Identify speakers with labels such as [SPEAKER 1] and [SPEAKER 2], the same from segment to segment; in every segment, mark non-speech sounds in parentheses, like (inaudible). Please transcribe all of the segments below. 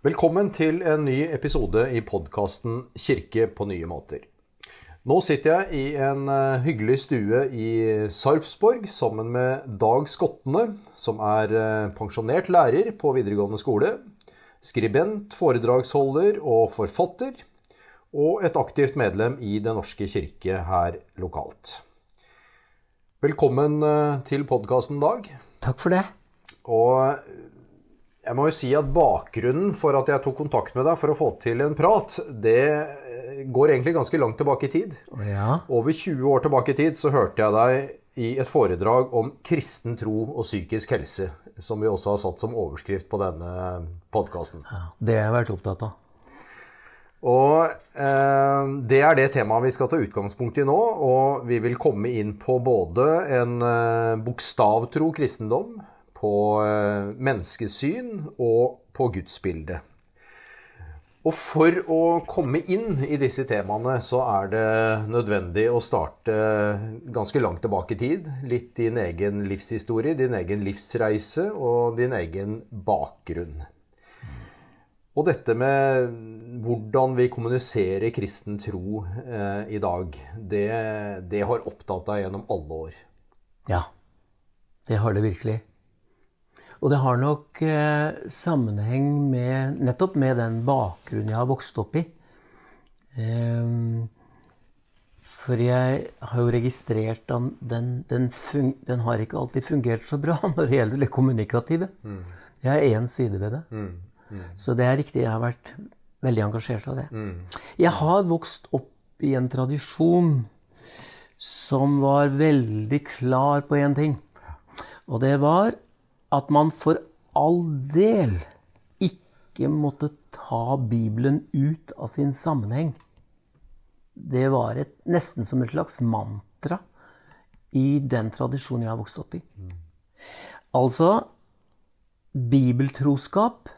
[SPEAKER 1] Velkommen til en ny episode i podkasten 'Kirke på nye måter'. Nå sitter jeg i en eh, hyggelig stue i Sarpsborg sammen med Dag Skottene, som er eh, pensjonert lærer på videregående skole, skribent, foredragsholder og forfatter, og et aktivt medlem i Den norske kirke her lokalt. Velkommen eh, til podkasten, Dag.
[SPEAKER 2] Takk for det.
[SPEAKER 1] Og jeg må jo si at bakgrunnen for at jeg tok kontakt med deg for å få til en prat, det eh, går egentlig ganske langt tilbake i tid.
[SPEAKER 2] Ja.
[SPEAKER 1] Over 20 år tilbake i tid så hørte jeg deg i et foredrag om kristen tro og psykisk helse, som vi også har satt som overskrift på denne podkasten.
[SPEAKER 2] ja. Det har jeg vært opptatt av.
[SPEAKER 1] Og eh, det er det temaet vi skal ta utgangspunkt i nå. Og vi vil komme inn på både en eh, bokstavtro kristendom, på eh, menneskesyn og på gudsbildet. Og for å komme inn i disse temaene, så er det nødvendig å starte ganske langt tilbake i tid. Litt din egen livshistorie, din egen livsreise og din egen bakgrunn. Og dette med hvordan vi kommuniserer kristen tro eh, i dag, det, det har opptatt deg gjennom alle år.
[SPEAKER 2] Ja. Det har det virkelig. Og det har nok eh, sammenheng med nettopp med den bakgrunnen jeg har vokst opp i. Ehm, for jeg har jo registrert at den, den, den har ikke alltid fungert så bra (laughs) når det gjelder det kommunikative. Det er én side ved det. Så det er riktig, jeg har vært veldig engasjert av det. Jeg har vokst opp i en tradisjon som var veldig klar på én ting. Og det var at man for all del ikke måtte ta Bibelen ut av sin sammenheng. Det var et, nesten som et slags mantra i den tradisjonen jeg har vokst opp i. Altså Bibeltroskap,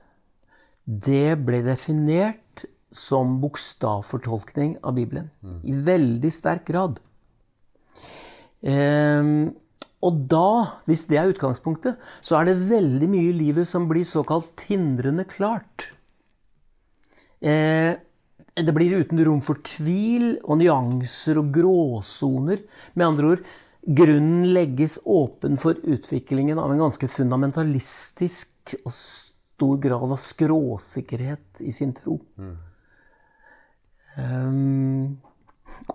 [SPEAKER 2] det ble definert som bokstavfortolkning av Bibelen. I veldig sterk grad. Ehm, og da, hvis det er utgangspunktet, så er det veldig mye i livet som blir såkalt tindrende klart. Eh, det blir uten rom for tvil og nyanser og gråsoner. Med andre ord, grunnen legges åpen for utviklingen av en ganske fundamentalistisk og stor grad av skråsikkerhet i sin tro. Um,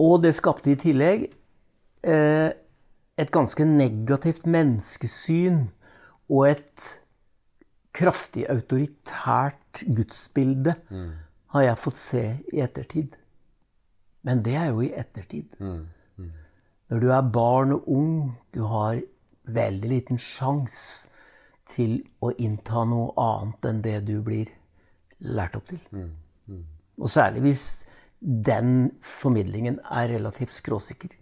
[SPEAKER 2] og det skapte i tillegg eh, et ganske negativt menneskesyn og et kraftig autoritært gudsbilde har jeg fått se i ettertid. Men det er jo i ettertid. Når du er barn og ung, du har veldig liten sjanse til å innta noe annet enn det du blir lært opp til. Og særlig hvis den formidlingen er relativt skråsikker.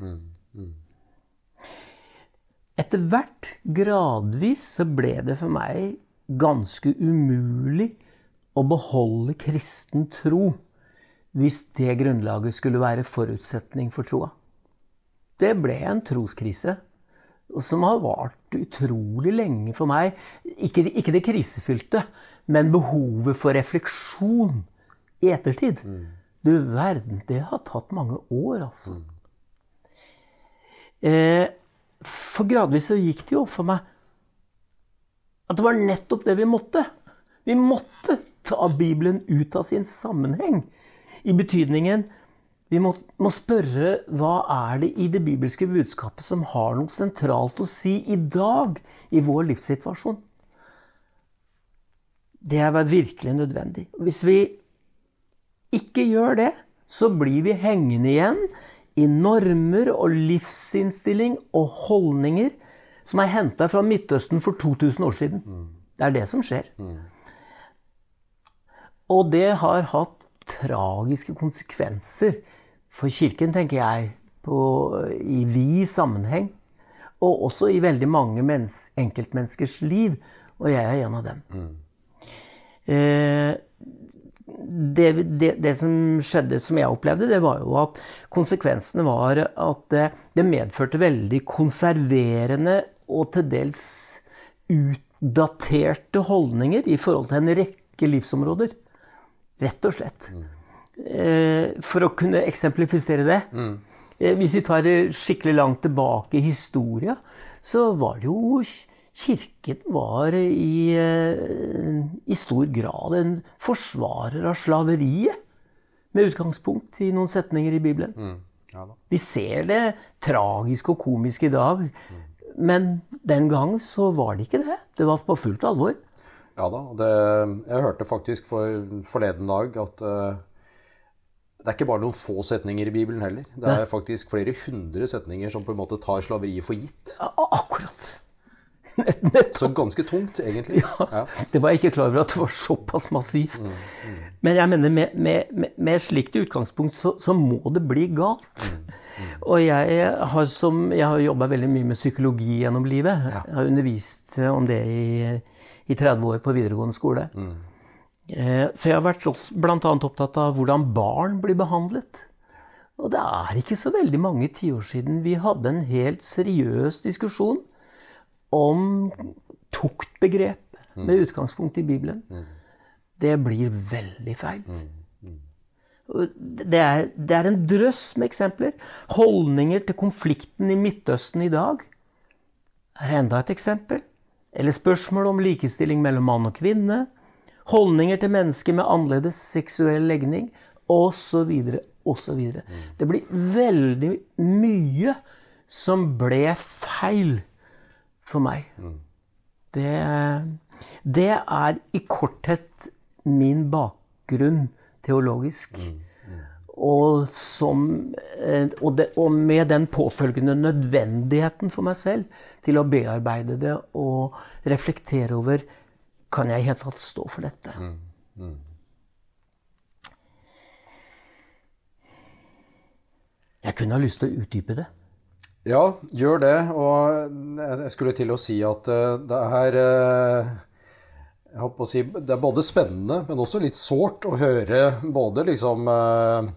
[SPEAKER 2] Etter hvert, gradvis, så ble det for meg ganske umulig å beholde kristen tro hvis det grunnlaget skulle være forutsetning for troa. Det ble en troskrise som har vart utrolig lenge for meg. Ikke, ikke det krisefylte, men behovet for refleksjon i ettertid. Du verden, det har tatt mange år, altså. Eh, for gradvis så gikk det jo opp for meg at det var nettopp det vi måtte. Vi måtte ta Bibelen ut av sin sammenheng. I betydningen vi må, må, spørre hva er det i det bibelske budskapet som har noe sentralt å si i dag i vår livssituasjon. Det er virkelig nødvendig. Hvis vi ikke gjør det, så blir vi hengende igjen i normer og livsinnstilling og holdninger som er henta fra Midtøsten for 2000 år siden. Det er det som skjer. Og det har hatt tragiske konsekvenser for Kirken, tenker jeg, på, i vid sammenheng. Og også i veldig mange enkeltmenneskers liv. Og jeg er en av dem. Eh, det, det, det, som skjedde, som jeg opplevde, det var jo at konsekvensene var at det, det medførte veldig konserverende og til dels utdaterte holdninger i forhold til en rekke livsområder. Rett og slett. Eh, for å kunne eksemplifisere det eh, Hvis vi tar det skikkelig langt tilbake i historia, så var det jo Kirken var i, eh, i stor grad en forsvarer av slaveriet. Med utgangspunkt i noen setninger i Bibelen.
[SPEAKER 1] Ja da.
[SPEAKER 2] Vi ser det tragiske og komiske i dag, men den gang så var det ikke det. Det var på fullt alvor.
[SPEAKER 1] Ja da. Det, jeg hørte faktisk for, forleden dag at uh, det er ikke bare noen få setninger i Bibelen heller. Det er faktisk flere hundre setninger som på en måte tar slaveriet for gitt.
[SPEAKER 2] Akkurat.
[SPEAKER 1] Så ganske tungt, egentlig. Ja.
[SPEAKER 2] Det var jeg ikke klar over at det var såpass massivt. Men jeg mener med, med, med, slikt utgangspunkt så, så må det bli galt. Og jeg har, som, jeg har jobba veldig mye med psykologi gjennom livet. Jeg har undervist om det i, i 30 år på videregående skole. Eh, Så jeg har vært bl.a. opptatt av hvordan barn blir behandlet. Og det er ikke så veldig mange tiår siden vi hadde en helt seriøs diskusjon om tuktbegrepet med utgangspunkt i Bibelen. Det blir veldig feil. Og Det er, det er en drøss med eksempler. Holdninger til konflikten i Midtøsten i dag er enda et eksempel. Eller spørsmål om likestilling mellom mann og kvinne. Holdninger til mennesker med annerledes seksuell legning, osv. osv. Det blir veldig mye som ble feil for meg. Det, det er i korthet min bakgrunn teologisk. Og, som, eh, og, det, og med den påfølgende nødvendigheten for meg selv til å bearbeide det og reflektere over Kan jeg i hele tatt stå for dette? Jeg kunne ha lyst til å utdype det.
[SPEAKER 1] Ja, gjør det. Og jeg skulle til å si at eh, det er eh, jeg håper å si, Det er både spennende, men også litt sårt å høre både liksom eh,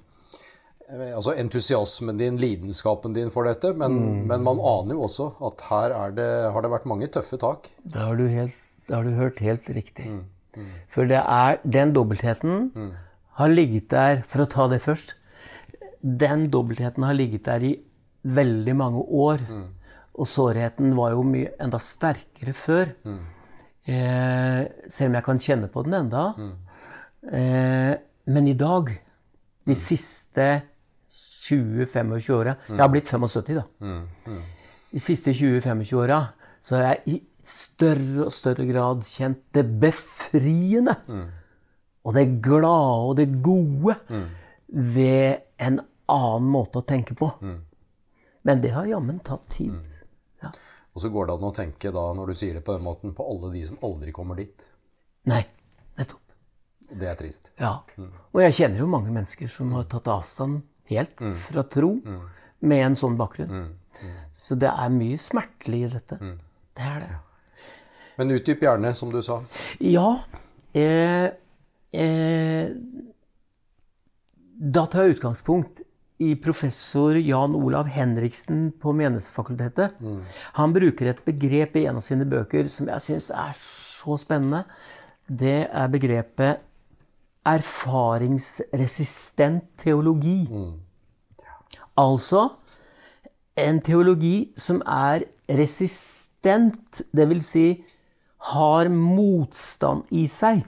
[SPEAKER 1] altså entusiasmen din, lidenskapen din for dette, men, men man aner jo også at her er det, har det vært mange tøffe tak.
[SPEAKER 2] Da har du, helt, da har du hørt helt riktig. For det er den dobbeltheten har ligget der For å ta det først. Den dobbeltheten har ligget der i veldig mange år. Og sårheten var jo mye enda sterkere før. Eh, selv om jeg kan kjenne på den enda. Eh, men i dag, de siste 20-25 åra Jeg har blitt 75, da. De siste 20-25 åra så har jeg i større og større grad kjent det befriende. Og det glade og det gode ved en annen måte å tenke på. Men det har jammen tatt tid. Ja.
[SPEAKER 1] Og så går det an å tenke da, når du sier det på den måten, på alle de som aldri kommer dit.
[SPEAKER 2] Nei, nettopp.
[SPEAKER 1] Det er trist.
[SPEAKER 2] Ja. Og jeg kjenner jo mange mennesker som har tatt avstand helt fra tro med en sånn bakgrunn. Så det er mye smertelig i dette. Det er det.
[SPEAKER 1] Men utdyp gjerne, som du sa.
[SPEAKER 2] Ja eh, eh, Da tar jeg utgangspunkt i professor Jan Olav Henriksen på Menighetsfakultetet. Han bruker et begrep i en av sine bøker som jeg syns er så spennende. Det er begrepet erfaringsresistent teologi. Altså en teologi som er resistent, dvs. Si har motstand i seg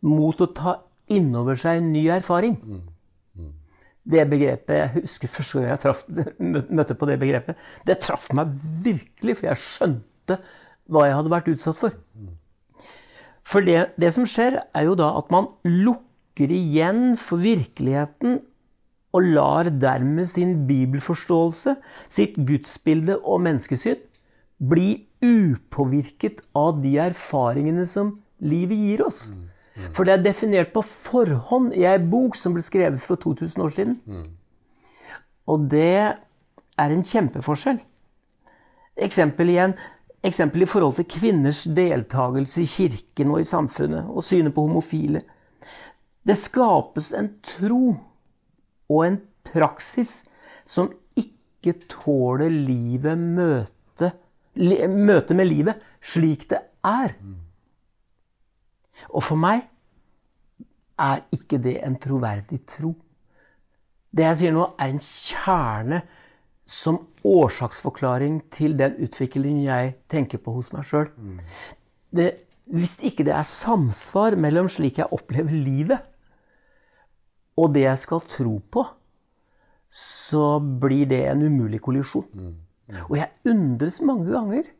[SPEAKER 2] mot å ta innover seg ny erfaring. Det begrepet, Jeg husker første gang jeg traff, møtte på det begrepet. Det traff meg virkelig, for jeg skjønte hva jeg hadde vært utsatt for. For det, det som skjer, er jo da at man lukker igjen for virkeligheten og lar dermed sin bibelforståelse, sitt gudsbilde og menneskesyn bli upåvirket av de erfaringene som livet gir oss. For det er definert på forhånd i ei bok som ble skrevet for 2000 år siden. Og det er en kjempeforskjell. Eksempel igjen. Eksempel i forhold til kvinners deltakelse i kirken og i samfunnet, og synet på homofile. Det skapes en tro og en praksis som ikke tåler livet møte, møte med livet slik det er. Og for meg er ikke det en troverdig tro. Det jeg sier nå, er en kjerne som årsaksforklaring til den utviklingen jeg tenker på hos meg sjøl. Hvis ikke det er samsvar mellom slik jeg opplever livet, og det jeg skal tro på, så blir det en umulig kollisjon. Og jeg undres mange ganger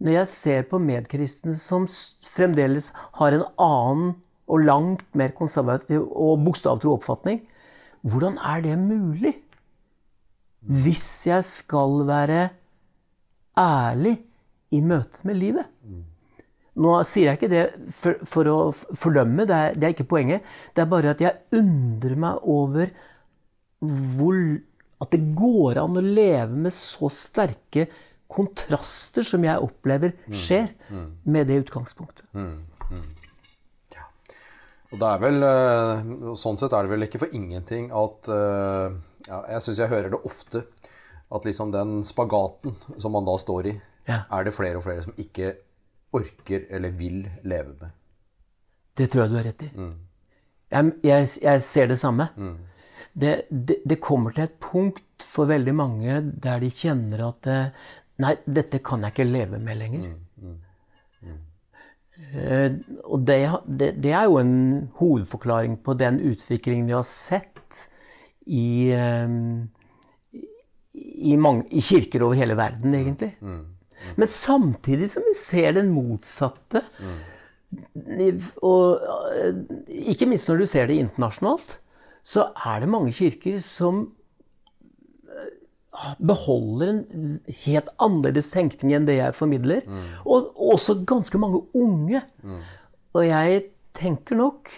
[SPEAKER 2] når jeg ser på medkristne som fremdeles har en annen og langt mer konservativ og bokstavtro oppfatning. Hvordan er det mulig? Hvis jeg skal være ærlig i møte med livet. Nå sier jeg ikke det for, for å fordømme, det er, det er, ikke poenget. Det er bare at jeg undrer meg over hvor, at det går an å leve med så sterke kontraster som jeg opplever skjer med det utgangspunktet.
[SPEAKER 1] Ja. Og det er vel, Sånn sett er det vel ikke for ingenting at ja, Jeg syns jeg hører det ofte. At liksom den spagaten som man da står i,
[SPEAKER 2] Ja.
[SPEAKER 1] er det flere og flere som ikke orker eller vil leve med.
[SPEAKER 2] Det tror jeg du har rett i. Jeg, jeg, jeg ser det samme. Det, det, det kommer til et punkt for veldig mange der de kjenner at eh, Nei, dette kan jeg ikke leve med lenger. Eh, og det, det, det er jo en hovedforklaring på den utviklingen vi har sett i, eh, i, mange, i kirker over hele verden, egentlig. Men samtidig som vi ser den motsatte og eh, ikke minst når du ser det internasjonalt, så er det mange kirker som beholder en helt annerledes tenkning enn det jeg formidler. Og også ganske mange unge. Og jeg tenker nok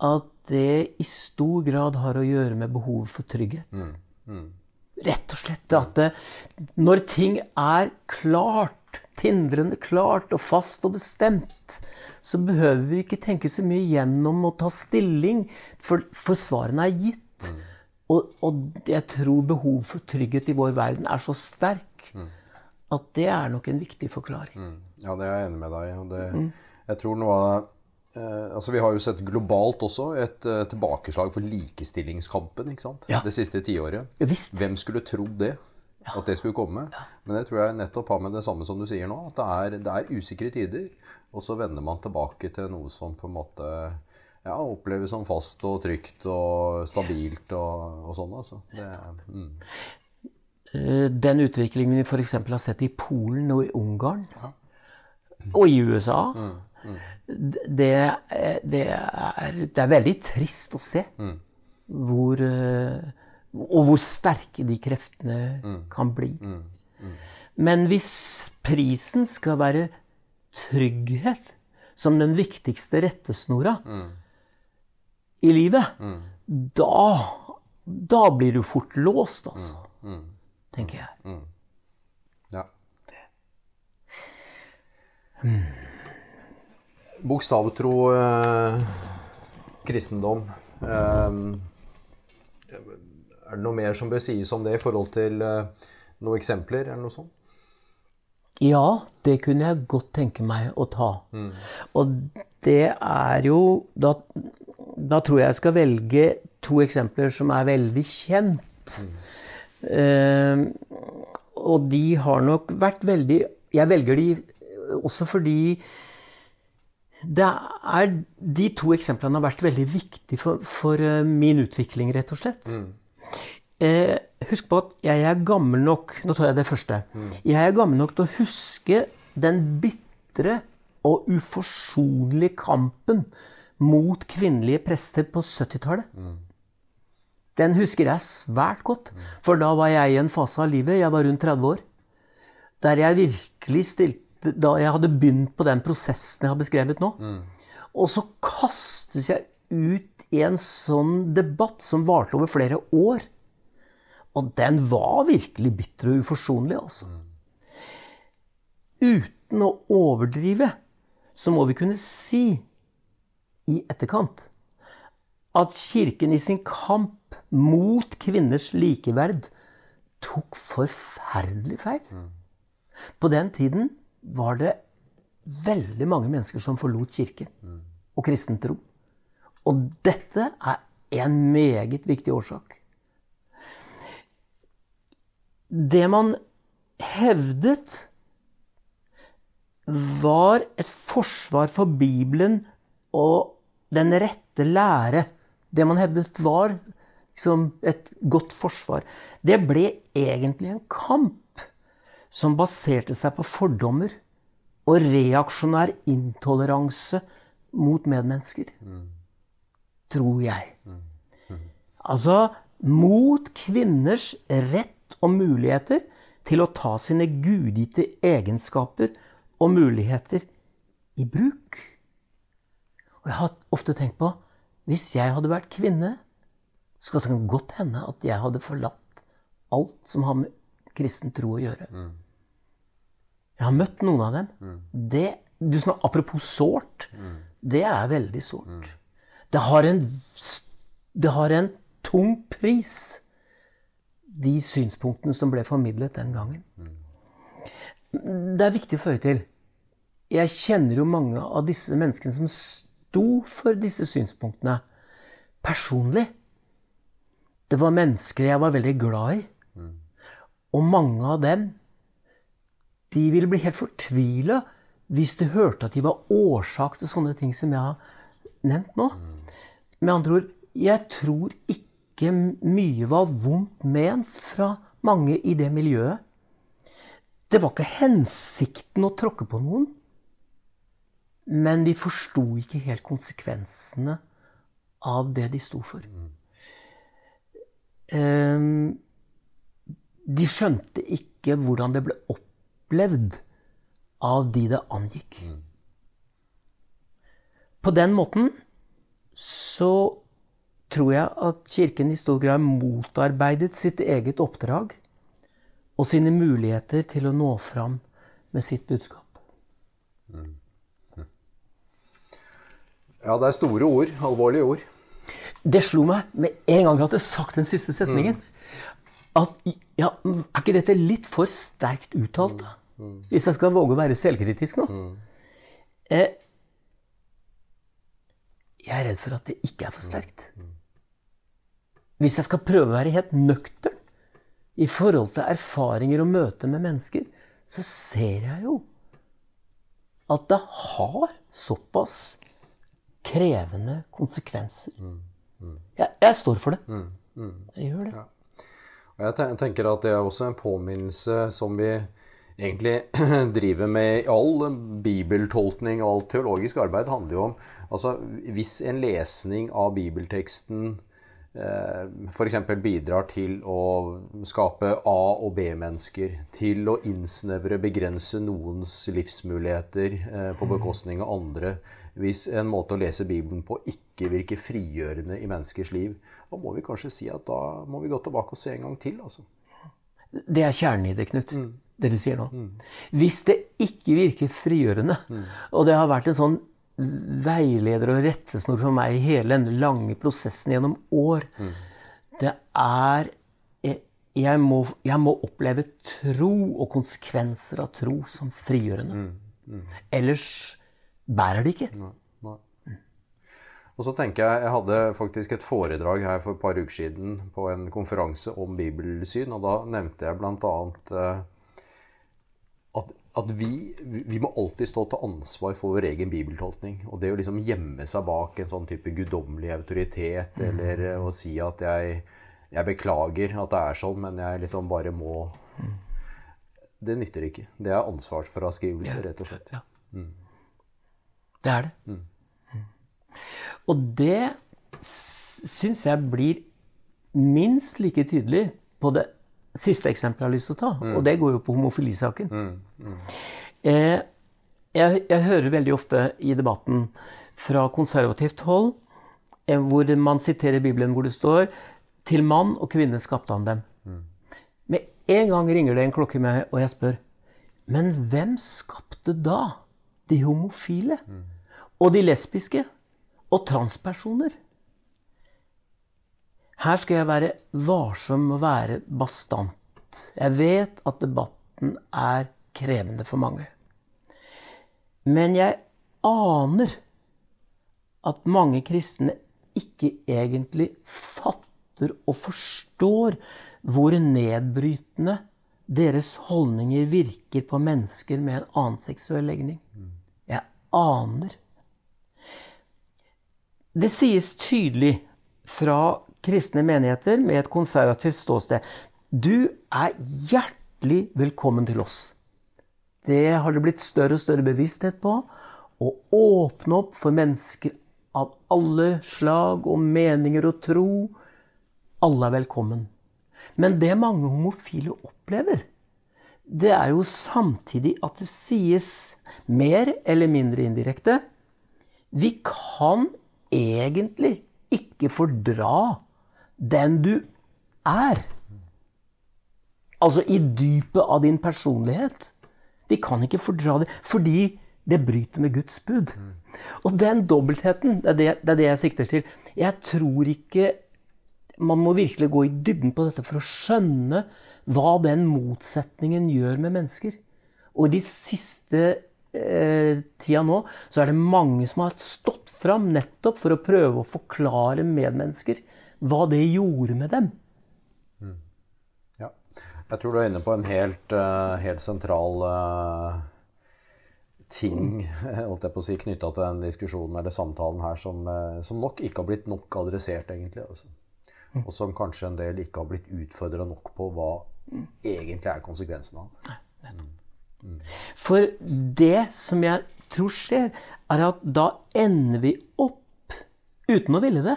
[SPEAKER 2] at det i stor grad har å gjøre med behovet for trygghet. Rett og slett at det, når ting er klart, tindrende klart og fast og bestemt, så behøver vi ikke tenke så mye gjennom å ta stilling, for, for svarene er gitt. Og, og jeg tror behovet for trygghet i vår verden er så sterk at det er nok en viktig forklaring.
[SPEAKER 1] Ja, det er jeg enig med deg i. det- Jeg tror noe av eh, altså Vi har jo sett globalt også et eh, tilbakeslag for likestillingskampen ikke sant?
[SPEAKER 2] Ja.
[SPEAKER 1] det siste tiåret.
[SPEAKER 2] Ja, visst.
[SPEAKER 1] Hvem skulle trodd det? At det skulle komme. Men det tror jeg nettopp har med det samme som du sier nå. At det er, det er usikre tider. Og så vender man tilbake til noe som på en måte ja, oppleves som fast og trygt og stabilt og, og sånn. Altså. Det, mm.
[SPEAKER 2] Eh, Den utviklingen vi f.eks. har sett i Polen og i Ungarn, og i USA, Det, er- det, er, det er veldig trist å se hvor eh, Og hvor sterke de kreftene kan bli. Men hvis prisen skal være trygghet som den viktigste rettesnora i livet, da, da blir du fort låst, altså. Tenker jeg.
[SPEAKER 1] Ja. Bokstavtro eh, kristendom eh, Er det noe mer som bør sies om det i forhold til eh, noen eksempler, eller noe sånt?
[SPEAKER 2] Ja, det kunne jeg godt tenke meg å ta. Og det er jo da, da tror jeg jeg skal velge to eksempler som er veldig kjent. Eh, og de har nok vært veldig Jeg velger de også fordi det er, de to eksemplene har vært veldig viktige for, for eh, min utvikling, rett og slett. Eh, husk på at jeg er gammel nok Nå tar jeg det første. Jeg er gammel nok til å huske den bitre og uforsonlige kampen mot kvinnelige prester på 70-tallet. Den husker jeg svært godt, for da var jeg i en fase av livet, jeg var rundt 30 år, der jeg virkelig stilte Da jeg hadde begynt på den prosessen jeg har beskrevet nå. Og så kastes jeg ut i en sånn debatt som varte over flere år. Og den var virkelig bitter og uforsonlig, altså. Uten å overdrive, så må vi kunne si i etterkant at Kirken i sin kamp mot kvinners likeverd tok forferdelig feil. På den tiden var det veldig mange mennesker som forlot kirken og kristen tro. Og dette er en meget viktig årsak. Det man hevdet, var et forsvar for Bibelen og den rette lære. Det man hevdet var liksom et godt forsvar. Det ble egentlig en kamp som baserte seg på fordommer og reaksjonær intoleranse mot medmennesker. Tror jeg. Altså mot kvinners rett og muligheter til å ta sine gudgitte egenskaper og muligheter i bruk. Og jeg har ofte tenkt på hvis jeg hadde vært kvinne, så kan det godt hende at jeg hadde forlatt alt som har med kristen tro å gjøre. Jeg har møtt noen av dem. Det, du snakker, apropos sårt. Det er veldig sårt. Det har en, det har en tung pris, de synspunktene som ble formidlet den gangen. Det er viktig å føye til. Jeg kjenner jo mange av disse menneskene som sto for disse synspunktene personlig. Det var mennesker jeg var veldig glad i. Og mange av dem de ville bli helt fortvila hvis de hørte at de var årsak til sånne ting som jeg har nevnt nå. Med andre ord, jeg tror ikke mye var vondt ment fra mange i det miljøet. Det var ikke hensikten å tråkke på noen. Men de forsto ikke helt konsekvensene av det de sto for. Um, de skjønte ikke hvordan det ble opplevd av de det angikk. På den måten så tror jeg at Kirken i stor grad motarbeidet sitt eget oppdrag og sine muligheter til å nå fram med sitt budskap.
[SPEAKER 1] Ja, det er store ord. Alvorlige ord.
[SPEAKER 2] Det slo meg med en gang jeg hadde sagt den siste setningen, at ja, er ikke dette litt for sterkt uttalt? da? Hvis jeg skal våge å være selvkritisk nå. Eh, jeg er redd for at det ikke er for sterkt. Hvis jeg skal prøve å være helt nøktern i forhold til erfaringer og møte med mennesker, så ser jeg jo at det har såpass krevende konsekvenser. Jeg, jeg står for det. Jeg gjør det.
[SPEAKER 1] Og jeg tenker at det er også en påminnelse som vi egentlig (clears throat) driver med i all bibeltolkning og alt teologisk arbeid handler jo om altså Hvis en lesning av bibelteksten f.eks. bidrar til å skape A- og B-mennesker, til å innsnevre, begrense noens livsmuligheter eh, på bekostning av andre Hvis en måte å lese Bibelen på ikke virker frigjørende i menneskers liv, da må vi kanskje si at da må vi gå tilbake og se en gang til. altså.
[SPEAKER 2] Det er kjernen i det, Knut. Det du sier nå. Hvis det ikke virker frigjørende, og det har vært en sånn veileder og rettesnor for meg i hele denne lange prosessen gjennom år, det er jeg- jeg må, jeg må oppleve tro og konsekvenser av tro som frigjørende. Ellers bærer det ikke.
[SPEAKER 1] Nei. Og så tenker jeg, Jeg hadde faktisk et foredrag her for et par uker siden på en konferanse om bibelsyn. og Da nevnte jeg bl.a. At, at vi, vi må alltid stå til ansvar for vår egen bibeltolkning. Og det å liksom gjemme seg bak en sånn type guddommelig autoritet, eller eh, å si at jeg, jeg beklager at det er sånn, men jeg liksom bare må Det nytter ikke. Det er ansvarsfraskrivelse, rett og slett.
[SPEAKER 2] Ja. Det er det. Mm. Og det syns jeg blir minst like tydelig på det siste eksempelet jeg har lyst til å ta. Og det går jo på homofilisaken. Eh, jeg, jeg hører veldig ofte i debatten fra konservativt hold eh, hvor man siterer Bibelen hvor det står til mann og kvinne skapte han dem. Med en gang ringer det en klokke i meg, og jeg spør Men hvem skapte da de homofile? Og de lesbiske? Og transpersoner? Her skal jeg være varsom å være bastant. Jeg vet at debatten er krevende for mange. Men jeg aner at mange kristne ikke egentlig fatter og forstår hvor nedbrytende deres holdninger virker på mennesker med en annen seksuell legning. Jeg aner. Det sies tydelig fra kristne menigheter med et konservativt ståsted du er hjertelig velkommen til oss. Det har det blitt større og større bevissthet på. Å åpne opp for mennesker av alle slag og meninger og tro. Alle er velkommen. Men det mange homofile opplever, det er jo samtidig at det sies mer eller mindre indirekte Vi kan egentlig ikke fordra den du er. Altså i dypet av din personlighet. De kan ikke fordra det fordi det bryter med Guds bud. Og den dobbeltheten, det er det, det er det, jeg sikter til. Jeg tror ikke Man må virkelig gå i dybden på dette for å skjønne hva den motsetningen gjør med mennesker. Og i de siste eh, tida nå så er det mange som har stått fram nettopp for å prøve å forklare medmennesker hva det gjorde med dem.
[SPEAKER 1] Ja, Jeg tror du er inne på en helt, uh, helt sentral uh, ting (laughs) holdt jeg på å si, knytta til den diskusjonen eller samtalen her, som, uh, som, nok ikke har blitt nok adressert, egentlig. Altså. Og som kanskje en del ikke har blitt utfordra nok på hva egentlig er konsekvensen av.
[SPEAKER 2] Mm. For det som jeg tror skjer, er at da ender vi opp uten å ville det.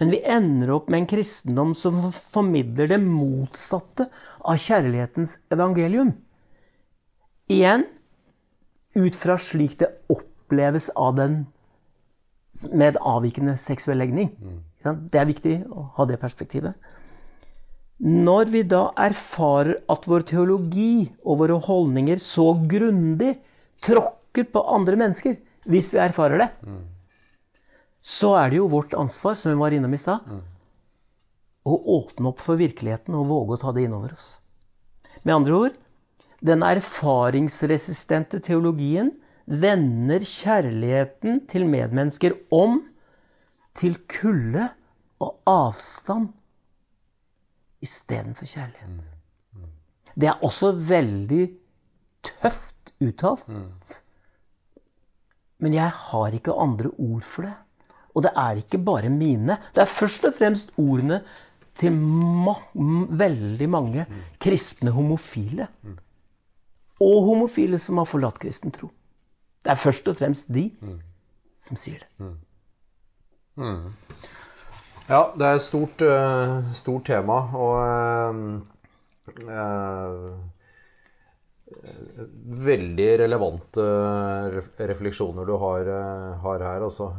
[SPEAKER 2] Men vi ender opp med en kristendom som formidler det motsatte av kjærlighetens evangelium. Igjen ut fra slik det oppleves av den med avvikende seksuell legning. Det er viktig å ha det perspektivet. Når vi da erfarer at vår teologi og våre holdninger så grundig tråkker på andre mennesker, hvis vi erfarer det, så er det jo vårt ansvar, som vi var innom i stad, mm. å åpne opp for virkeligheten og våge å ta det innover oss. Med andre ord den erfaringsresistente teologien vender kjærligheten til medmennesker om til kulde og avstand istedenfor kjærlighet. Mm. Mm. Det er også veldig tøft uttalt. Men jeg har ikke andre ord for det. Og det er ikke bare mine. Det er først og fremst ordene til ma veldig mange kristne homofile. Og homofile som har forlatt kristen tro. Det er først og fremst de som sier det.
[SPEAKER 1] Ja, det er et stort, uh, stort tema. Og uh, uh, veldig relevante refleksjoner du har, eh, har her, altså.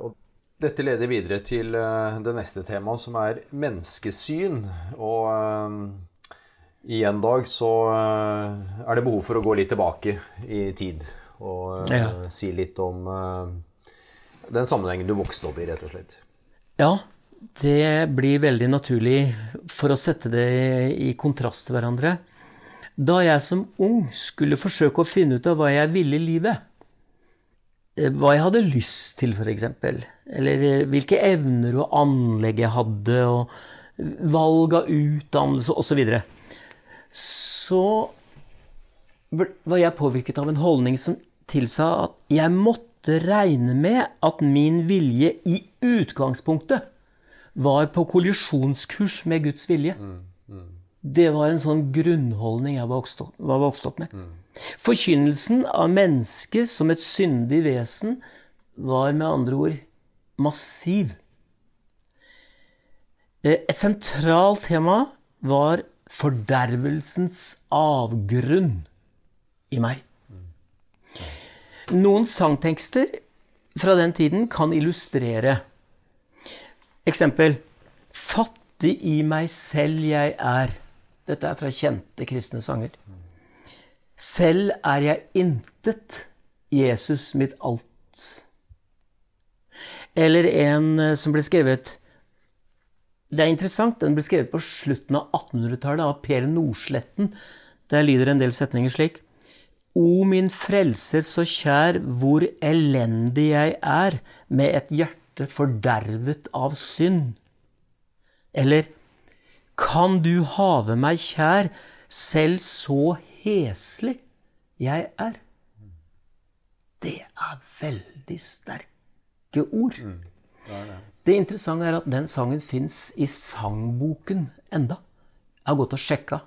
[SPEAKER 1] Og dette leder videre til eh, det neste temaet, som er menneskesyn. Og en Dag, så er det behov for å gå litt tilbake i tid. Og ja. si litt om den sammenhengen du vokste opp i, rett og slett.
[SPEAKER 2] Ja, det blir veldig naturlig for å sette det i kontrast til hverandre. Da jeg som ung skulle forsøke å finne ut av hva jeg ville i livet, eh, hva jeg hadde lyst til, f.eks., eller eh, hvilke evner og anlegg jeg hadde, og valg av utdannelse osv., så, så var jeg påvirket av en holdning som tilsa at jeg måtte regne med at min vilje i utgangspunktet var på kollisjonskurs med Guds vilje. Mm. Det var en sånn grunnholdning jeg var vokst opp, med. Mm. Forkynnelsen av mennesket som et syndig vesen var med andre ord massiv. Eh, et sentralt tema var fordervelsens avgrunn i meg. Noen sangtekster fra den tiden kan illustrere. Eksempel Fattig i meg selv jeg er. Dette er fra kjente kristne sanger. Selv er jeg intet, Jesus mitt alt. Eller en eh, som ble skrevet Det er interessant, den ble skrevet på slutten av 1800-tallet av Per Nordsletten. Der lyder en del setninger slik. O min frelser så kjær, hvor elendig jeg er, med et hjerte fordervet av synd? Eller kan du have meg kjær, selv så heslig jeg er? Det er veldig sterke ord. det, interessante er at den sangen fins i sangboken enda. Jeg har gått og sjekka.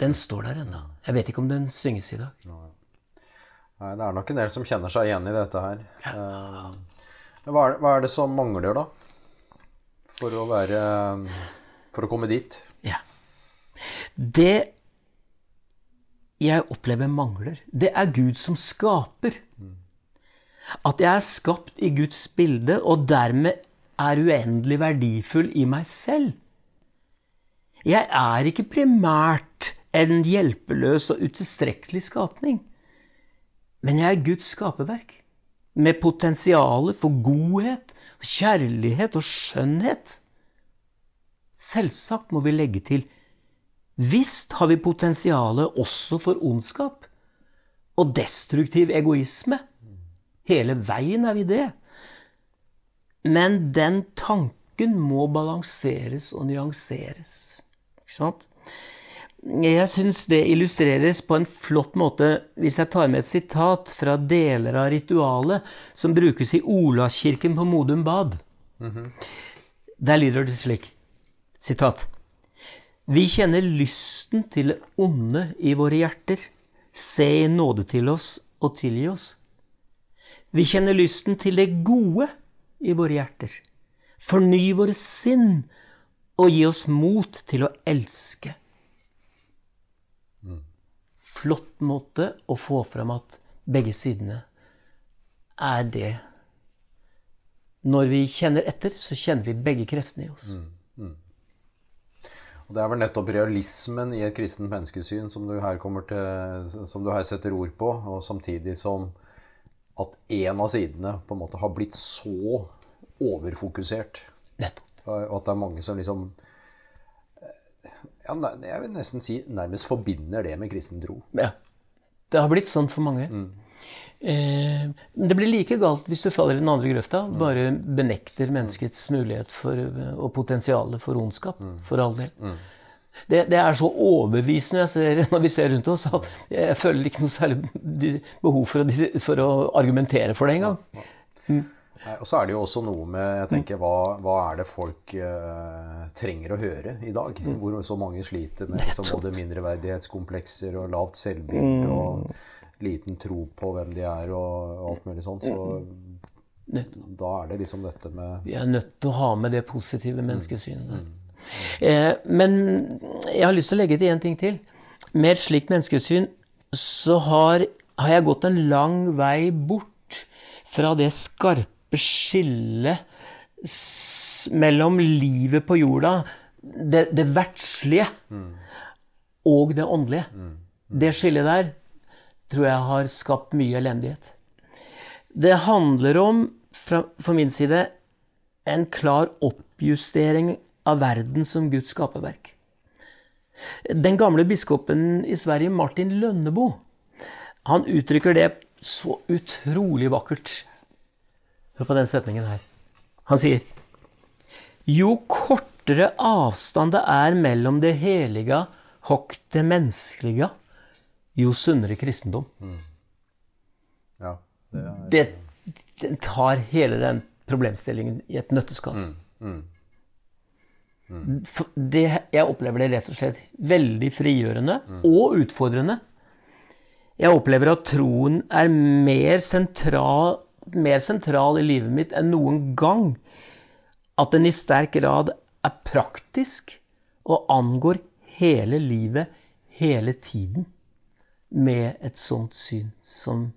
[SPEAKER 2] Den står der ennå. Jeg vet ikke om den synges i dag.
[SPEAKER 1] Nei, det er nok en del som kjenner seg igjen i dette her. Ja. Hva er, hva er det som mangler, da? For å være For å komme dit?
[SPEAKER 2] Ja. Det jeg opplever mangler, det er Gud som skaper. At jeg er skapt i Guds bilde og dermed er uendelig verdifull i meg selv. Jeg er ikke primært en hjelpeløs og utilstrekkelig skapning. Men jeg er Guds skaperverk, med potensial for godhet, kjærlighet og skjønnhet. Selvsagt må vi legge til Visst har vi potensialet også for ondskap og destruktiv egoisme. Hele veien er vi det. Men den tanken må balanseres og nyanseres. Ikke sant? Jeg syns det illustreres på en flott måte hvis jeg tar med et sitat fra deler av ritualet som brukes i Olavskirken på Modum Bad. Der lyder det slik Sitat. Vi kjenner lysten til det onde i våre hjerter. Se i nåde til oss og tilgi oss. Vi kjenner lysten til det gode i våre hjerter. Forny våre sinn og gi oss mot til å elske. Flott måte å få fram at begge sidene er det. Når vi kjenner etter, så kjenner vi begge kreftene i oss.
[SPEAKER 1] Og Det er vel nettopp realismen i et kristent menneskesyn som du her, til, som du her setter ord på, og samtidig som at en av sidene på en måte har blitt så overfokusert.
[SPEAKER 2] Nettopp.
[SPEAKER 1] Og at det er mange som liksom ja, Jeg vil nesten si nærmest forbinder det med kristen tro.
[SPEAKER 2] Ja. Det har blitt sånn for mange. Eh, det blir like galt hvis du faller i den andre grøfta. Bare benekter menneskets mulighet for, og potensialet for ondskap. For all del. Det, det er så overbevisende ser, (laughs) når vi ser rundt oss, at jeg føler ikke noe særlig behov for å, for å argumentere for det engang.
[SPEAKER 1] Nei, og så er det jo også noe med jeg tenker, hva, hva er det folk uh, trenger å høre i dag? Hvor så mange sliter med (laughs) liksom, både mindreverdighetskomplekser og lavt selvbilde og liten tro på hvem de er og alt mulig sånt. Så da er det liksom dette med
[SPEAKER 2] Vi er nødt til å ha med det positive menneskesynet. Eh, men jeg har lyst til å legge til én ting til. Med et slikt menneskesyn så har, har jeg gått en lang vei bort fra det skarpe skillet s- mellom livet på jorda, det, det verdslige, og det åndelige. Det skillet der tror jeg har skapt mye elendighet. Det handler om, fra, for min side, en klar oppjustering av verden som Guds skaperverk. Den gamle biskopen i Sverige, Martin Lønnebo, han uttrykker det så utrolig vakkert. Hør på den setningen her. Han sier Jo kortere avstand det er mellom det helige og det menneskelige, jo sunnere kristendom.
[SPEAKER 1] Ja, det er,
[SPEAKER 2] Det, det tar hele den problemstillingen i et nøtteskall. For Det, jeg opplever det rett og slett veldig frigjørende og utfordrende. Jeg opplever at troen er mer sentral, mer sentral i livet mitt enn noen gang. At den i sterk grad er praktisk og angår hele livet hele tiden. Med et sånt syn som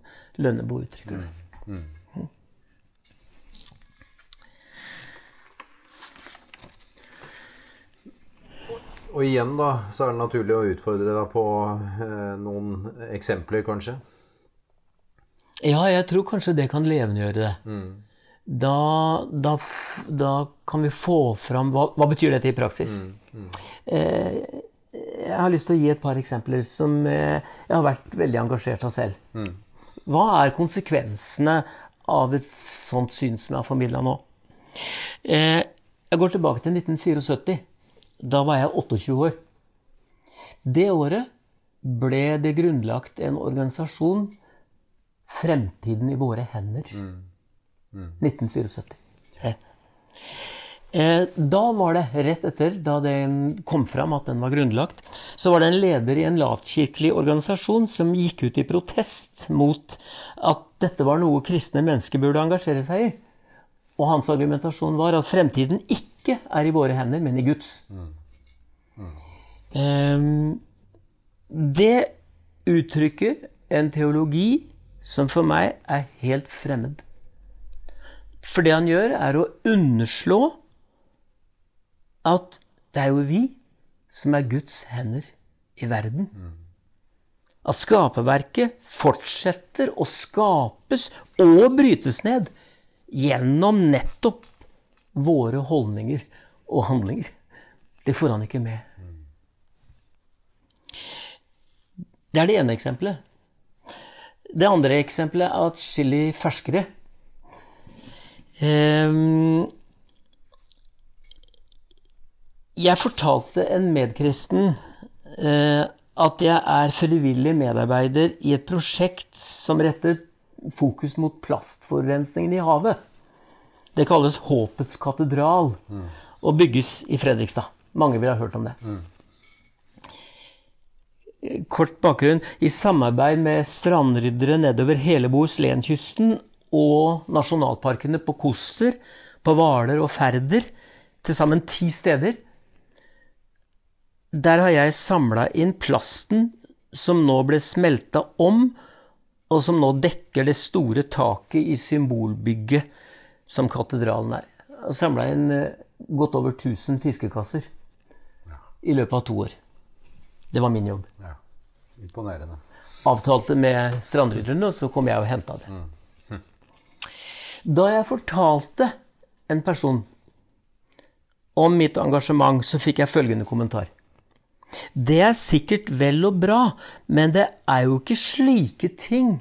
[SPEAKER 2] Lønnebo uttrykker det.
[SPEAKER 1] Og igjen, da, så er det naturlig å utfordre deg på eh, noen eksempler, kanskje.
[SPEAKER 2] Ja, jeg tror kanskje det kan levendegjøre det. Da, da, da kan vi få fram Hva, hva betyr dette i praksis? Eh, jeg har lyst til å gi et par eksempler som eh, jeg har vært veldig engasjert av selv. Hva er konsekvensene av et sånt syn som jeg har formidla nå. Eh, jeg går tilbake til 1974. Da var jeg 28 år. Det året ble det grunnlagt en organisasjon, Fremtiden i våre hender. 1974. Eh, da var det, rett etter, da det kom fram at den var grunnlagt, så var det en leder i en lavkirkelig organisasjon som gikk ut i protest mot at dette var noe kristne mennesker burde engasjere seg i. Og hans argumentasjon var at fremtiden ikke er i våre hender, men i Guds. Eh, det uttrykker en teologi som for meg er helt fremmed. For det han gjør, er å underslå at det er jo vi som er Guds hender i verden. At skaperverket fortsetter å skapes og brytes ned gjennom nettopp våre holdninger og handlinger. Det får han ikke med. Det er det ene eksempelet. Det andre eksempelet er atskillig ferskere. Um, jeg fortalte en medkristen eh, at jeg er frivillig medarbeider i et prosjekt som retter fokus mot plastforurensningen i havet. Det kalles Håpets katedral mm. og bygges i Fredrikstad. Mange vil ha hørt om det. Kort bakgrunn. I samarbeid med strandryddere nedover hele Bohuslenskysten og nasjonalparkene på Koster, på Hvaler og Færder, til sammen ti steder, der har jeg samla inn plasten som nå ble smelta om, og som nå dekker det store taket i symbolbygget som katedralen er. Jeg har samla inn eh, godt over 1000 fiskekasser i løpet av to år. Det var min jobb. Ja.
[SPEAKER 1] Imponerende.
[SPEAKER 2] Avtalte med strandrydderne, og så kom jeg og henta det. Mm. Hm. Da jeg fortalte en person om mitt engasjement, så fikk jeg følgende kommentar. Det er sikkert vel og bra, men det er jo ikke slike ting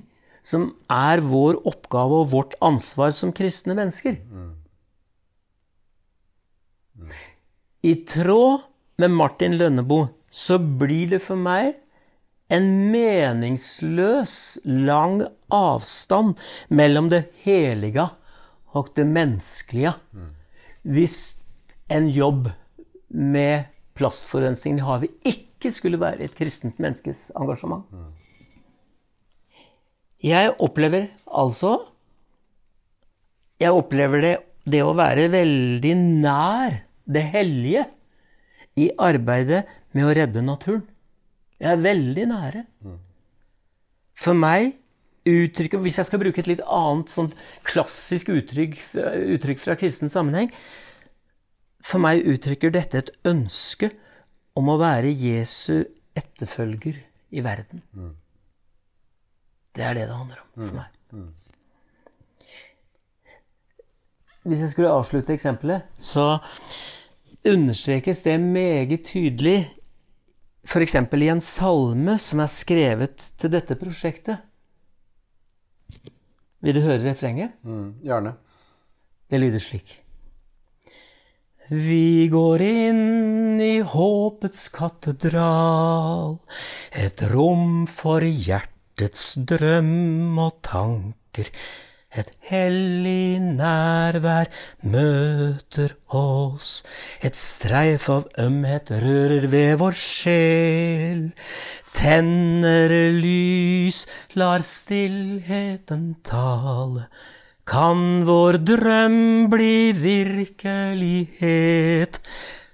[SPEAKER 2] som er vår oppgave og vårt ansvar som kristne mennesker. I tråd med Martin Lønneboe så blir det for meg en meningsløs, lang avstand mellom det helige og det menneskelige hvis en jobb med plastforurensningen i havet ikke skulle være et kristent menneskes engasjement. Jeg opplever altså Jeg opplever det, det å være veldig nær det hellige i arbeidet med å redde naturen. Jeg er veldig nære. For meg uttrykket Hvis jeg skal bruke et litt annet sånn klassisk uttrykk, uttrykk fra kristen sammenheng, for meg uttrykker dette et ønske om å være Jesu etterfølger i verden. Det er det det handler om for meg. Hvis jeg skulle avslutte eksempelet, så understrekes det meget tydelig f.eks. i en salme som er skrevet til dette prosjektet. Vil du høre refrenget?
[SPEAKER 1] Mm, gjerne.
[SPEAKER 2] Det lyder slik. Vi går inn i håpets katedral, et rom for hjertets drøm og tanker. Et hellig nærvær møter oss, et streif av ømhet rører ved vår sjel. Tenner lys, lar stillheten tale kan vår drøm bli virkelighet.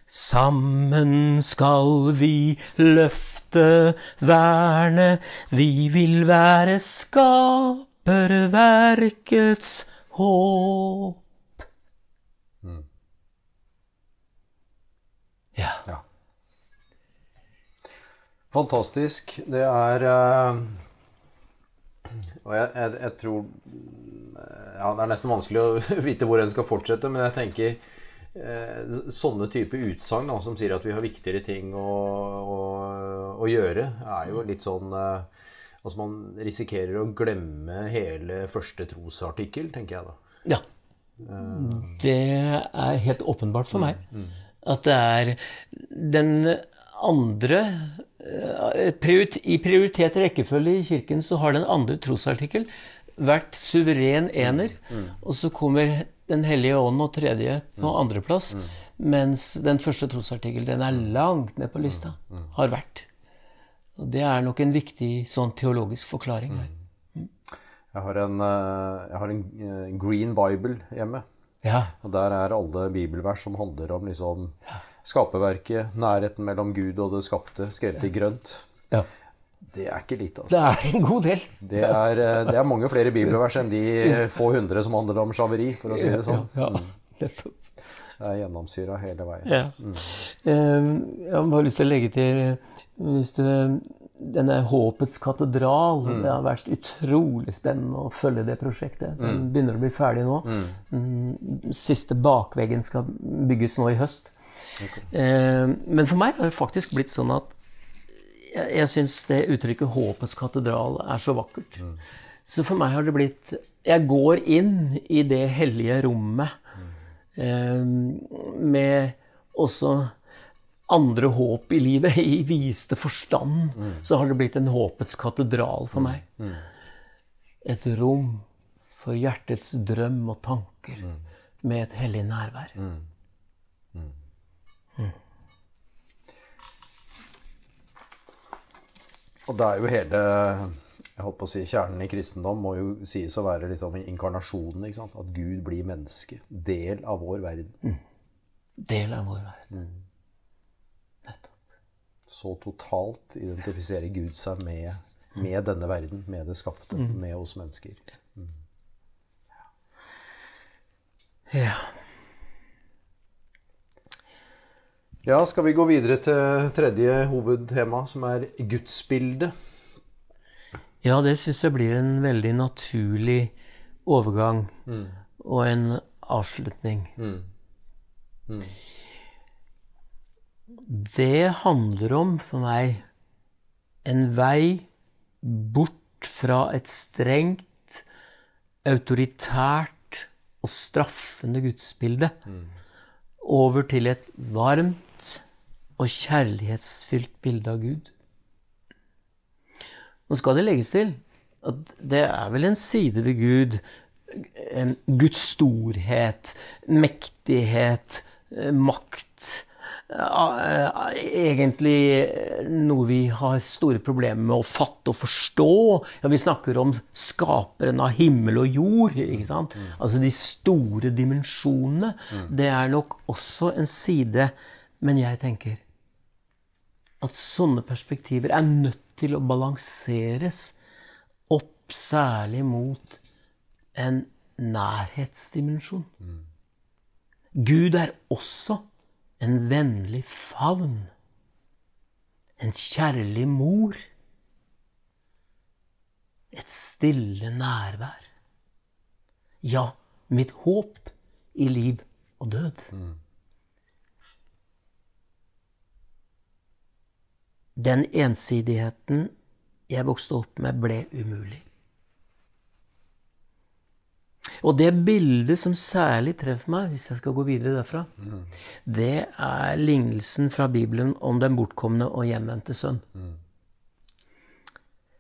[SPEAKER 2] Sammen skal vi løfte verne, vi vil være skaperverkets håp. Mm. Ja. ja.
[SPEAKER 1] Fantastisk. Det er uh, Og jeg, jeg, jeg tror ja, Det er nesten vanskelig å (laughs) vite hvor en skal fortsette, men jeg tenker eh, sånne type utsagn som sier at vi har viktigere ting å, å, å, gjøre, er jo litt sånn eh, Altså man risikerer å glemme hele første trosartikkel, tenker jeg da.
[SPEAKER 2] Ja. Det er helt åpenbart for meg. At det er den andre eh, I prioritert rekkefølge i Kirken så har den andre trosartikkel vært suveren ener, og så kommer Den hellige ånd og tredje på andreplass, mens den første trosartikkel den er langt ned på lista. Har vært. Og det er nok en viktig sånn teologisk forklaring her.
[SPEAKER 1] Jeg har en, eh, jeg har en eh, Green Bible hjemme.
[SPEAKER 2] Ja.
[SPEAKER 1] Og der er alle bibelvers som handler om liksom skaperverket, nærheten mellom Gud og det skapte, skrevet i grønt.
[SPEAKER 2] ja.
[SPEAKER 1] Det er ikke lite, altså.
[SPEAKER 2] Det er en god del.
[SPEAKER 1] Det er, eh, det er mange flere bibelvers enn de få hundre som handler om slaveri, for å si det sånn.
[SPEAKER 2] Ja, (laughs) nettopp.
[SPEAKER 1] Det er gjennomsyra hele veien.
[SPEAKER 2] Ja. Eh, Jeg har bare lyst til å legge til hvis det, denne Håpets katedral Det har vært utrolig spennende å følge det prosjektet. Den begynner å bli ferdig nå. Mm, Siste bakveggen skal bygges nå i høst. Eh, Men for meg har det faktisk blitt sånn at jeg, jeg syns det uttrykket 'håpets katedral' er så vakkert. Så for meg har det blitt Jeg går inn i det hellige rommet eh, med også andre håp i livet. (laughs) I viste forstand så har det blitt en håpets katedral for meg. Et rom for hjertets drøm og tanker med et hellig nærvær.
[SPEAKER 1] Og det er jo hele jeg holdt på å si, Kjernen i kristendom må jo sies å være liksom inkarnasjonen. At Gud blir menneske. Del av vår verden.
[SPEAKER 2] Del av vår verden.
[SPEAKER 1] Så totalt identifiserer Gud seg med, med denne verden, med det skapte, med oss mennesker.
[SPEAKER 2] Ja.
[SPEAKER 1] Ja, skal vi gå videre til tredje hovedtema, som er gudsbildet?
[SPEAKER 2] Ja, det syns jeg blir en veldig naturlig overgang og en avslutning. Det handler om, for meg, en vei bort fra et strengt, autoritært og straffende gudsbilde over til et varmt og kjærlighetsfylt bilde av Gud. Nå skal det legges til at det er vel en side ved Gud Guds storhet, mektighet, eh, makt Egentlig noe vi har store problemer med å fatte og forstå. Ja, vi snakker om skaperen av himmel og jord. ikke sant? Altså de store dimensjonene. Det er nok også en side Men jeg tenker at sånne perspektiver er nødt til å balanseres opp særlig mot en nærhetsdimensjon. Gud er også en vennlig favn. En kjærlig mor. Et stille nærvær. Ja, mitt håp i liv og død. Den ensidigheten jeg vokste opp med, ble umulig. Og det bildet som særlig treffer meg, hvis jeg skal gå videre derfra, det er lignelsen fra Bibelen om den bortkomne og hjemvendte sønn.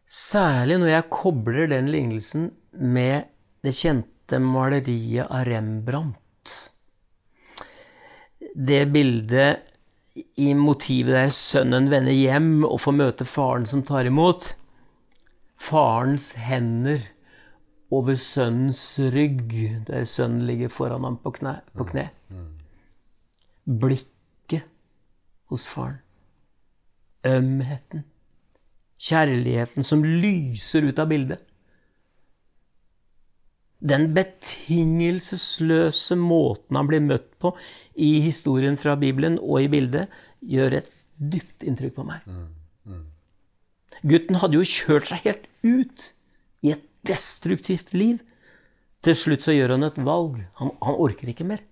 [SPEAKER 2] Særlig når jeg kobler den lignelsen med det kjente maleriet av Rembrandt. Det bildet i motivet der sønnen vender hjem og får møte faren som tar imot. Farens hender over sønnens rygg, der sønnen ligger foran ham på kne. På kne. Blikket hos faren. Ømheten. Kjærligheten som lyser ut av bildet. Den betingelsesløse måten han blir møtt på i historien fra Bibelen og i bildet, gjør et dypt inntrykk på meg. Gutten hadde jo kjørt seg helt ut destruktivt liv. Til slutt så gjør han et valg. Han, han orker ikke mer.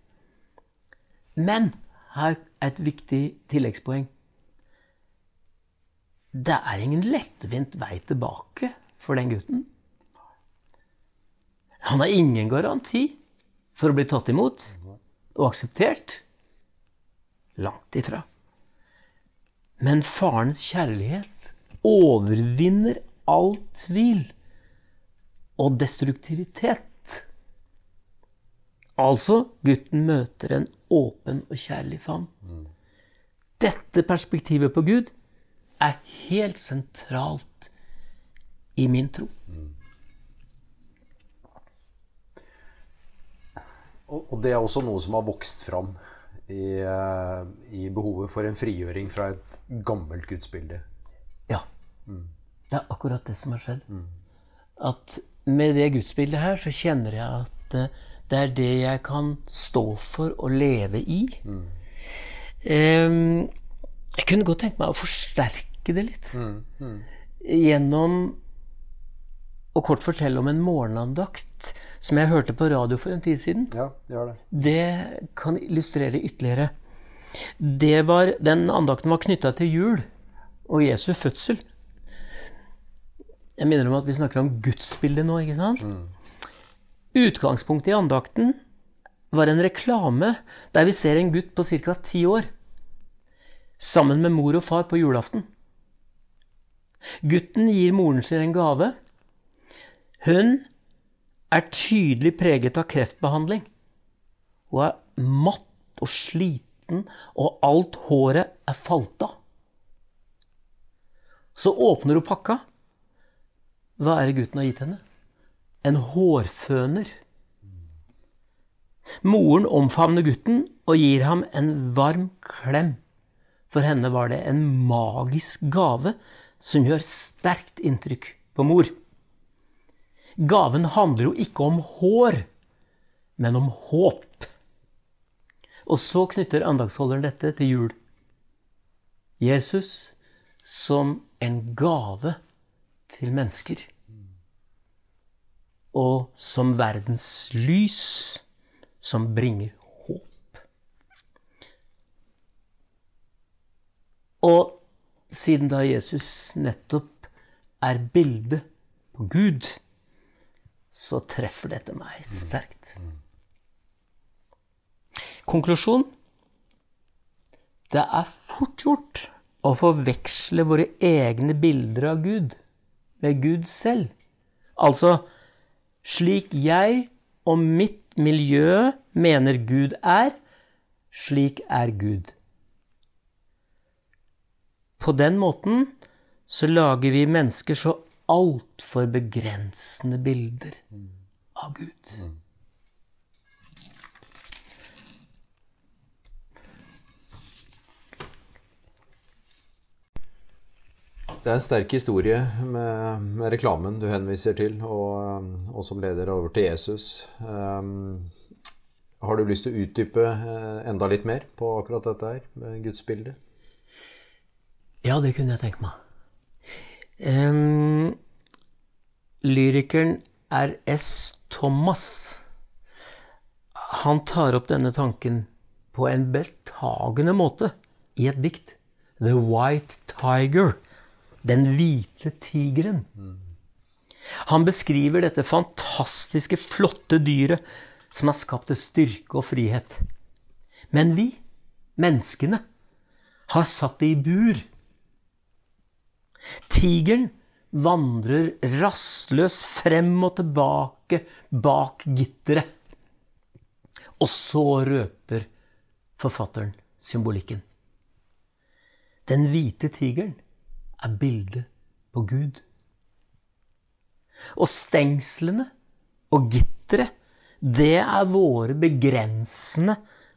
[SPEAKER 2] Men her er et viktig tilleggspoeng. Det er ingen lettvint vei tilbake for den gutten. Han har ingen garanti for å bli tatt imot og akseptert. Langt ifra. Men farens kjærlighet overvinner all tvil og destruktivitet. Altså, gutten møter en åpen og kjærlig favn. Dette perspektivet på Gud er helt sentralt i min tro.
[SPEAKER 1] Og det er også noe som har vokst fram i, eh, i behovet for en frigjøring fra et gammelt gudsbilde.
[SPEAKER 2] Ja. Det er akkurat det som har skjedd. At med det gudsbildet her, så kjenner jeg at eh, det er det jeg kan stå for og leve i. Em, jeg kunne godt tenke meg å forsterke det litt. Gjennom å kort fortelle om en morgenandakt som jeg hørte på radio for en tid siden.
[SPEAKER 1] Ja, det.
[SPEAKER 2] Det kan illustrere ytterligere. Det var, den andakten var knytta til jul og Jesu fødsel. Jeg minner om at vi snakker om gudsbildet nå, ikke sant? Utgangspunktet i andakten var en reklame der vi ser en gutt på ca. ti år sammen med mor og far på julaften. Gutten gir moren sin en gave. Hun er tydelig preget av kreftbehandling. Hun er matt og sliten, og alt håret er falt av. Så åpner hun pakka. Hva er det gutten har gitt henne? En hårføner. Moren omfavner gutten og gir ham en varm klem. For henne var det en magisk gave som gjør sterkt inntrykk på mor. Gaven handler jo ikke om hår, men om håp. Og så knytter andagsholderen dette til jul. Jesus som en gave til mennesker. Og som verdens lys som bringer håp. Og siden da Jesus nettopp er bildet på Gud, så treffer dette meg sterkt. Konklusjon det er fort gjort å forveksle våre egne bilder av Gud med Gud selv. Altså slik jeg og mitt miljø mener Gud er, slik er Gud. På den måten så lager vi mennesker så altfor begrensende bilder av Gud.
[SPEAKER 1] Det er en sterk historie med, med reklamen du henviser til, og, og, som leder over til Jesus. Um, har du lyst til å utdype eh, enda litt mer på akkurat dette her, med gudsbildet?
[SPEAKER 2] Ja, det kunne jeg tenke meg. Um, lyrikeren R.S. Thomas han tar opp denne tanken på en beltagende måte i et dikt. The White Tiger. Den hvite tigeren. Han beskriver dette fantastiske, flotte dyret som har skapt styrke og frihet. Men vi, menneskene, har satt det i bur. Tigeren vandrer rastløs frem og tilbake bak gitteret. Og så røper forfatteren symbolikken. Den hvite tigeren er bildet på Gud. Og stengslene og gitteret, det er våre begrensende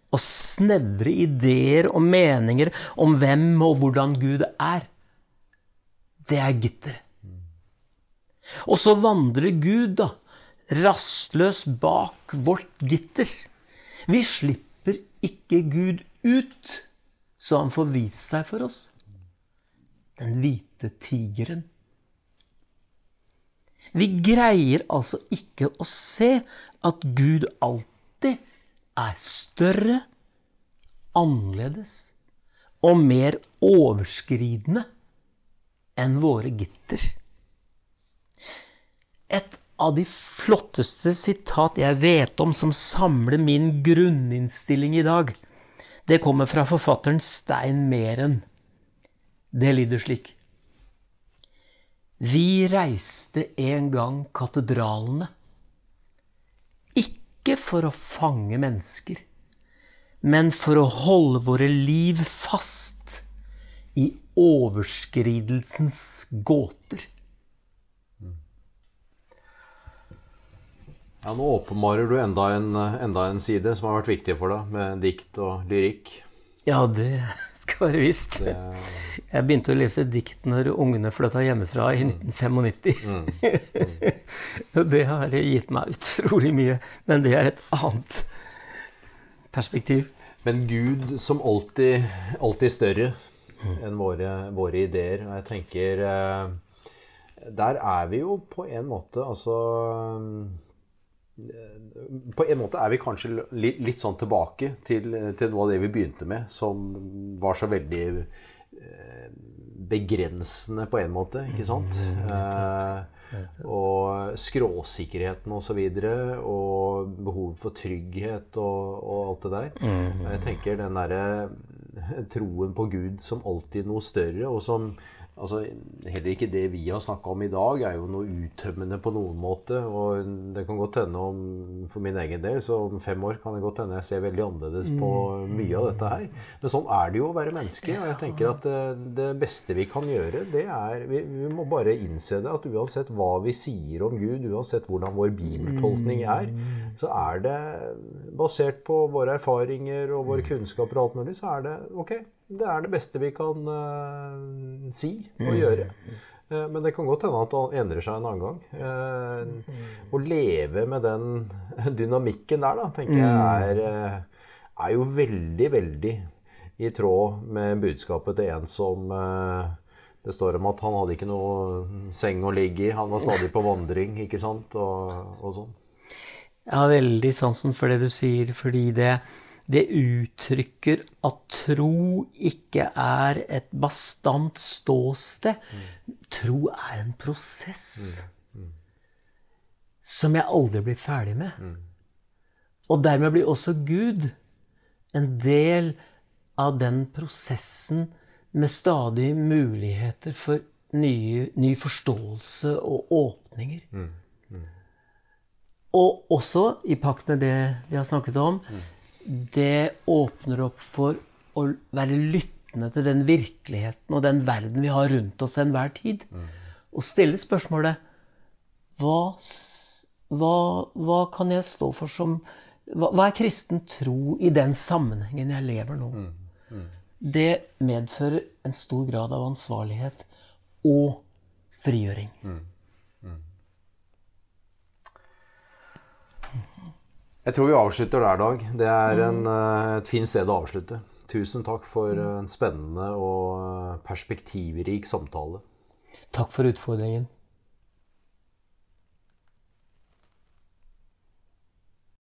[SPEAKER 2] og snevre ideer og meninger om hvem og hvordan Gud er. Det er gitteret. Og så vandrer Gud, da, rastløs bak vårt gitter. Vi slipper ikke Gud ut, så han får vist seg for oss den hvite tigeren. Vi greier altså ikke å se at Gud alltid er større, annerledes og mer overskridende enn våre gitter. Et av de flotteste sitat jeg vet om som samler min grunninnstilling i dag, det kommer fra forfatteren Stein Meren. Det lyder slik. Vi reiste en gang katedralene. Ikke for å fange mennesker, men for å holde våre liv fast i overskridelsens gåter.
[SPEAKER 1] Ja, Nå åpenbarer du enda en, enda en side som har vært viktig for deg, med dikt og lyrikk.
[SPEAKER 2] Ja, det (laughs) skal være visst. Jeg begynte å lese dikt når ungene flytta hjemmefra i 1995. (laughs) Og det har gitt meg utrolig mye. Men det er et annet perspektiv.
[SPEAKER 1] Men Gud som alltid, alltid større enn våre, våre ideer. Og jeg tenker eh, Der er vi jo på en måte altså på en måte er vi kanskje litt, litt sånn tilbake til, til, noe av det vi begynte med, som var så veldig eh, begrensende på en måte, ikke sant? Eh, og skråsikkerheten og så videre, og behovet for trygghet og, og alt det der. Jeg tenker den derre troen på Gud som alltid noe større, og som Altså, heller ikke det vi har snakka om i dag, er jo noe uttømmende på noen måte. Og det kan godt hende om, for min egen del, så om fem år kan det godt hende jeg ser veldig annerledes på mye av dette her. Men sånn er det jo å være menneske. Og jeg tenker at det, det beste vi kan gjøre, det er vi, vi, må bare innse det. At uansett hva vi sier om Gud, uansett hvordan vår bibeltolkning er, så er det basert på våre erfaringer og våre kunnskaper og alt mulig, så er det ok det er det beste vi kan uh, si og gjøre. Uh, men det kan godt hende at det endrer seg en annen gang. Uh, å leve med den (laughs) dynamikken der, da, tenker jeg er, er jo veldig, veldig i tråd med budskapet til en som det står om at han hadde ikke noe seng å ligge i. Han var stadig på vandring, ikke sant? Og, og sånn.
[SPEAKER 2] Jeg har veldig sansen for det du sier, fordi det, det uttrykker at tro ikke er et bastant ståsted. Mm. Tro er en prosess mm. Mm. som jeg aldri blir ferdig med. Og dermed blir også Gud en del av den prosessen med stadig muligheter for nye, ny forståelse og åpninger. Og også i pakt med det vi har snakket om, det åpner opp for å være lyttende til den virkeligheten og den verden vi har rundt oss enhver tid. Mm. Og stille spørsmålet hva, hva, hva, kan jeg stå for som hva, hva, er kristen tro i den sammenhengen jeg lever nå? Mm. Mm. Det medfører en stor grad av ansvarlighet og frigjøring.
[SPEAKER 1] Jeg tror vi avslutter der, Dag. Det er en, eh, et fint sted å avslutte. Tusen takk for en spennende og perspektivrik samtale.
[SPEAKER 2] Takk for utfordringen.